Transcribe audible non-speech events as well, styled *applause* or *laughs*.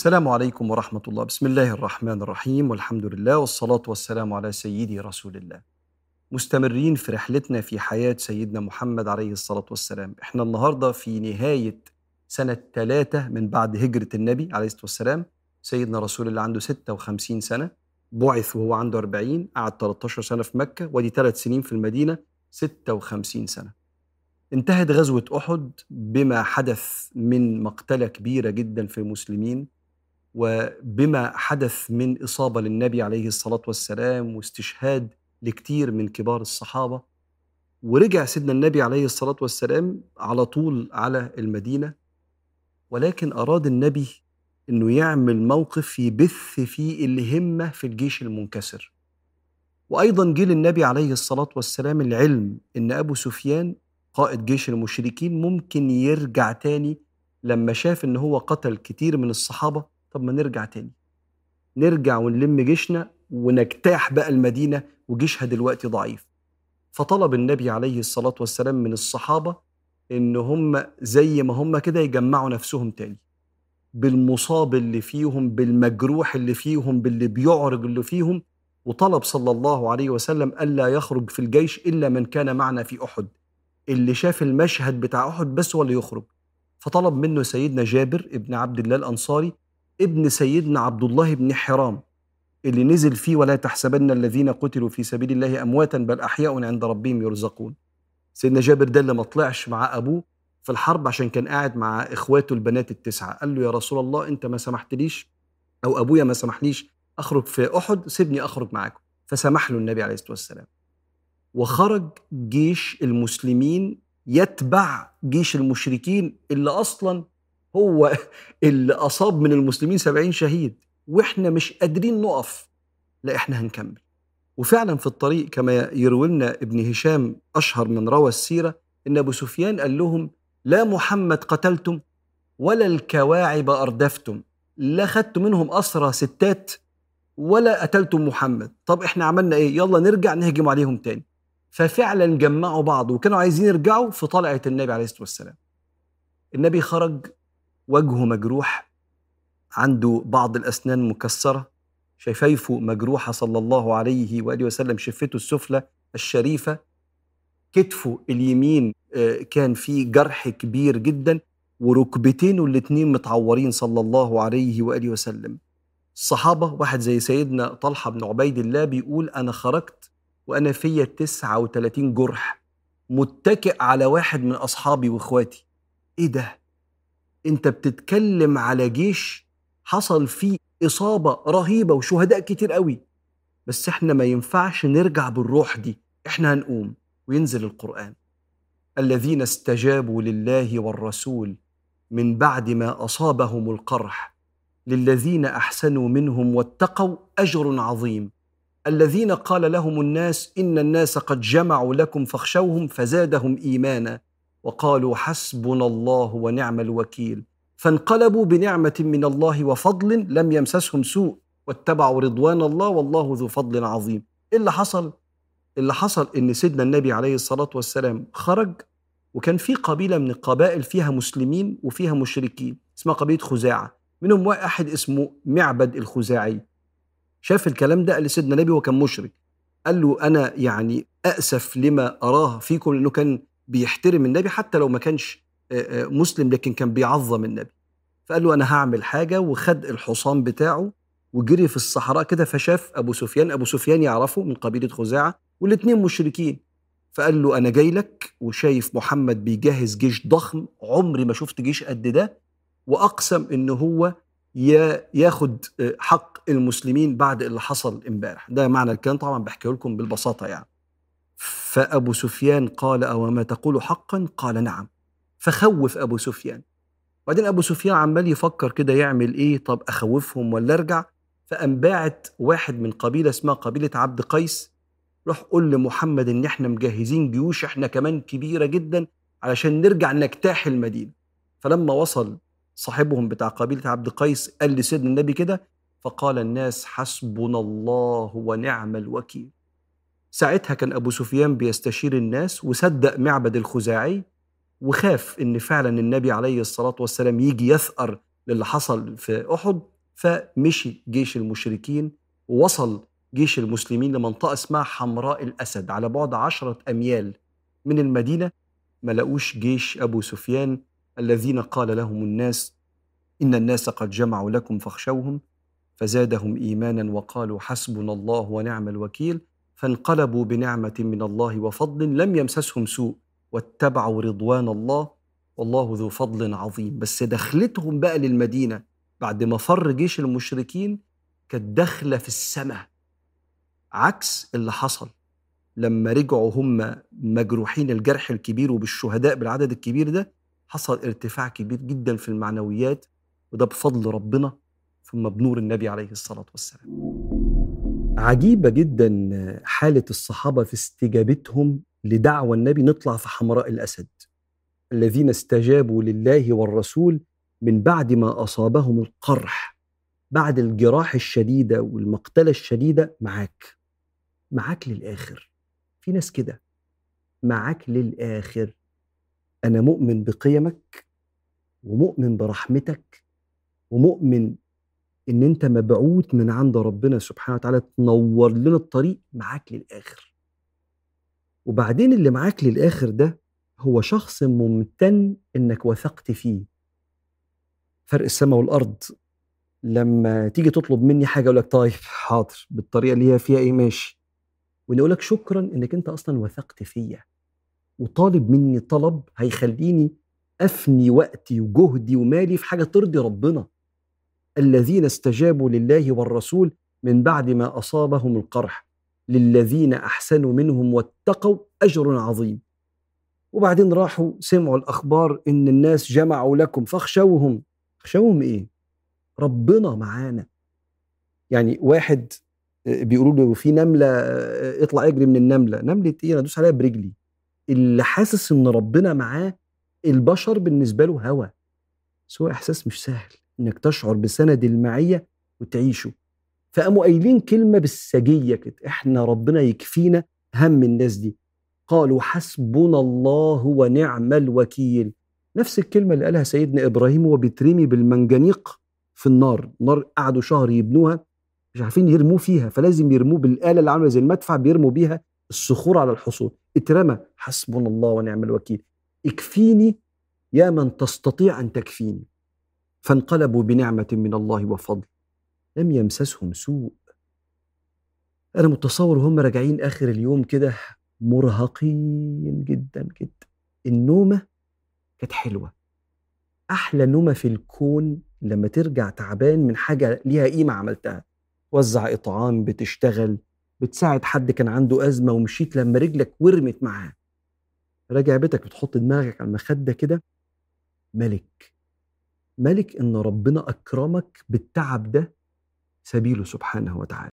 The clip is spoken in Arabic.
السلام عليكم ورحمة الله. بسم الله الرحمن الرحيم. والحمد لله والصلاة والسلام على سيدي رسول الله. مستمرين في رحلتنا في حياة سيدنا محمد عليه الصلاة والسلام. إحنا النهاردة في نهاية سنة ثلاثة من بعد هجرة النبي عليه الصلاة والسلام. سيدنا رسول الله عنده 56 سنة بعث وهو عنده 40 قعد 13 سنة في مكة ودي ثلاث سنين في المدينة 56 سنة. انتهت غزوة أحد بما حدث من مقتلة كبيرة جدا في المسلمين. وبما حدث من إصابة للنبي عليه الصلاة والسلام واستشهاد لكتير من كبار الصحابة ورجع سيدنا النبي عليه الصلاة والسلام على طول على المدينة ولكن أراد النبي أنه يعمل موقف يبث فيه الهمة في الجيش المنكسر. وأيضا جه للنبي عليه الصلاة والسلام العلم أن أبو سفيان قائد جيش المشركين ممكن يرجع تاني لما شاف إن هو قتل كتير من الصحابة طب ما نرجع تاني. نرجع ونلم جيشنا ونجتاح بقى المدينة وجيشها دلوقتي ضعيف. فطلب النبي عليه الصلاة والسلام من الصحابة إن هم زي ما هم كده يجمعوا نفسهم تاني. بالمصاب اللي فيهم بالمجروح اللي فيهم باللي بيعرج اللي فيهم. وطلب صلى الله عليه وسلم ألا يخرج في الجيش إلا من كان معنا في أحد. اللي شاف المشهد بتاع أحد بس هو اللي يخرج. فطلب منه سيدنا جابر ابن عبد الله الأنصاري ابن سيدنا عبد الله بن حرام اللي نزل فيه ولا تحسبن الذين قتلوا في سبيل الله أمواتا بل أحياء عند ربهم يرزقون. سيدنا جابر ده اللي ما طلعش مع أبوه في الحرب عشان كان قاعد مع إخواته البنات التسعة. قال له يا رسول الله أنت ما سمحتليش أو أبويا ما سمحليش أخرج في أحد سيبني أخرج معاكم. فسمح له النبي عليه الصلاة والسلام. وخرج جيش المسلمين يتبع جيش المشركين اللي أصلا هو *laughs* اللي أصاب من المسلمين سبعين شهيد وإحنا مش قادرين نقف لا إحنا هنكمل. وفعلا في الطريق كما يروي لنا ابن هشام أشهر من روى السيرة إن أبو سفيان قال لهم لا محمد قتلتم ولا الكواعب أردفتم لا خدتم منهم أسرى ستات ولا قتلتم محمد. طب إحنا عملنا إيه؟ يلا نرجع نهجم عليهم تاني. ففعلا جمعوا بعض وكانوا عايزين يرجعوا في طلعة النبي عليه الصلاة والسلام. النبي خرج وجهه مجروح عنده بعض الأسنان مكسرة. شفايفه مجروحة صلى الله عليه وآله وسلم شفته السفلى الشريفة. كتفه اليمين كان فيه جرح كبير جدا وركبتينه الاتنين متعورين صلى الله عليه وآله وسلم. الصحابة واحد زي سيدنا طلحة بن عبيد الله بيقول أنا خرجت وأنا فيا 39 جرح متكئ على واحد من أصحابي وإخواتي. إيه ده؟ أنت بتتكلم على جيش حصل فيه إصابة رهيبة وشهداء كتير قوي. بس إحنا ما ينفعش نرجع بالروح دي. إحنا هنقوم وينزل القرآن. الذين استجابوا لله والرسول من بعد ما أصابهم القرح للذين أحسنوا منهم واتقوا أجر عظيم. الذين قال لهم الناس إن الناس قد جمعوا لكم فاخشوهم فزادهم إيمانا. وقالوا حسبنا الله ونعم الوكيل. فانقلبوا بنعمة من الله وفضل لم يمسسهم سوء واتبعوا رضوان الله والله ذو فضل عظيم. إيه اللي حصل؟ اللي حصل؟ إن سيدنا النبي عليه الصلاة والسلام خرج وكان في قبيلة من القبائل فيها مسلمين وفيها مشركين اسمها قبيلة خزاعة. منهم واحد اسمه معبد الخزاعي. شاف الكلام ده قال لسيدنا النبي وكان مشرك. قال له أنا يعني اسف لما أراه فيكم لأنه كان بيحترم النبي حتى لو ما كانش مسلم لكن كان بيعظم النبي. فقال له أنا هعمل حاجة وخد الحصان بتاعه وجري في الصحراء كده فشاف أبو سفيان أبو سفيان يعرفه من قبيلة خزاعة والاثنين مشركين. فقال له أنا جاي لك وشايف محمد بيجهز جيش ضخم عمري ما شفت جيش قد ده وأقسم إن هو ياخد حق المسلمين بعد اللي حصل امبارح. ده معنى الكلام طبعا بحكيه لكم بالبساطة يعني. فأبو سفيان قال أو ما تقول حقا؟ قال نعم. فخوف أبو سفيان. بعدين أبو سفيان عمال يفكر كده يعمل إيه؟ طب أخوفهم ولا أرجع؟ فقام باعت واحد من قبيلة اسمها قبيلة عبد قيس. روح قول لمحمد إن إحنا مجهزين جيوش إحنا كمان كبيرة جدا علشان نرجع نجتاح المدينة. فلما وصل صاحبهم بتاع قبيلة عبد قيس قال لسيدنا النبي كده فقال الناس حسبنا الله ونعم الوكيل. ساعتها كان أبو سفيان بيستشير الناس وصدق معبد الخزاعي وخاف إن فعلا النبي عليه الصلاة والسلام يجي يثأر للي حصل في أحد فمشي جيش المشركين ووصل جيش المسلمين لمنطقة اسمها حمراء الأسد على بعد عشرة أميال من المدينة. ما لقوش جيش أبو سفيان الذين قال لهم الناس إن الناس قد جمعوا لكم فاخشوهم فزادهم ايمانا وقالوا حسبنا الله ونعم الوكيل. فانقلبوا بنعمة من الله وفضل لم يمسسهم سوء واتبعوا رضوان الله والله ذو فضل عظيم بس دخلتهم بقى للمدينة بعد ما فر جيش المشركين كانت داخلة في السماء عكس اللي حصل لما رجعوا هم مجروحين الجرح الكبير وبالشهداء بالعدد الكبير ده حصل ارتفاع كبير جدا في المعنويات وده بفضل ربنا ثم بنور النبي عليه الصلاة والسلام. عجيبة جدا حالة الصحابة في استجابتهم لدعوى النبي نطلع في حمراء الأسد. الذين استجابوا لله والرسول من بعد ما أصابهم القرح بعد الجراح الشديدة والمقتلة الشديدة معاك معاك للآخر في ناس كده معاك للآخر أنا مؤمن بقيمك ومؤمن برحمتك ومؤمن إن أنت مبعوث من عند ربنا سبحانه وتعالى تنور لنا الطريق معاك للآخر. وبعدين اللي معاك للآخر ده هو شخص ممتن إنك وثقت فيه. فرق السماء والأرض لما تيجي تطلب مني حاجة أقول لك طيب حاضر بالطريقة اللي هي فيها إيه ماشي. واني أقول لك شكرا إنك أنت أصلا وثقت فيا. وطالب مني طلب هيخليني أفني وقتي وجهدي ومالي في حاجة ترضي ربنا. الذين استجابوا لله والرسول من بعد ما أصابهم القرح للذين أحسنوا منهم واتقوا أجر عظيم. وبعدين راحوا سمعوا الأخبار إن الناس جمعوا لكم فاخشوهم. اخشوهم إيه؟ ربنا معانا. يعني واحد بيقولوا له في نملة اطلع اجري من النملة. نملة إيه؟ أنا ادوس عليها برجلي. اللي حاسس إن ربنا معاه البشر بالنسبة له هوى هو إحساس مش سهل. إنك تشعر بسند المعية وتعيشه. فقاموا قايلين كلمة بالسجية كده إحنا ربنا يكفينا هم الناس دي. قالوا حسبنا الله ونعم الوكيل. نفس الكلمة اللي قالها سيدنا إبراهيم وهو بيترمي بالمنجنيق في النار. النار قعدوا شهر يبنوها مش عارفين يرموه فيها فلازم يرموه بالآلة اللي عاملة زي المدفع بيرموا بيها الصخور على الحصون اترمى حسبنا الله ونعم الوكيل. اكفيني يا من تستطيع أن تكفيني. فانقلبوا بنعمة من الله وفضل. لم يمسسهم سوء. أنا متصور وهم راجعين آخر اليوم كده مرهقين جدا جدا. النومة كانت حلوة. أحلى نومة في الكون لما ترجع تعبان من حاجة ليها قيمة عملتها. وزع إطعام بتشتغل بتساعد حد كان عنده أزمة ومشيت لما رجلك ورمت معاه. راجع بيتك بتحط دماغك على المخدة كده. ملك. ملك إن ربنا أكرمك بالتعب ده سبيله سبحانه وتعالى.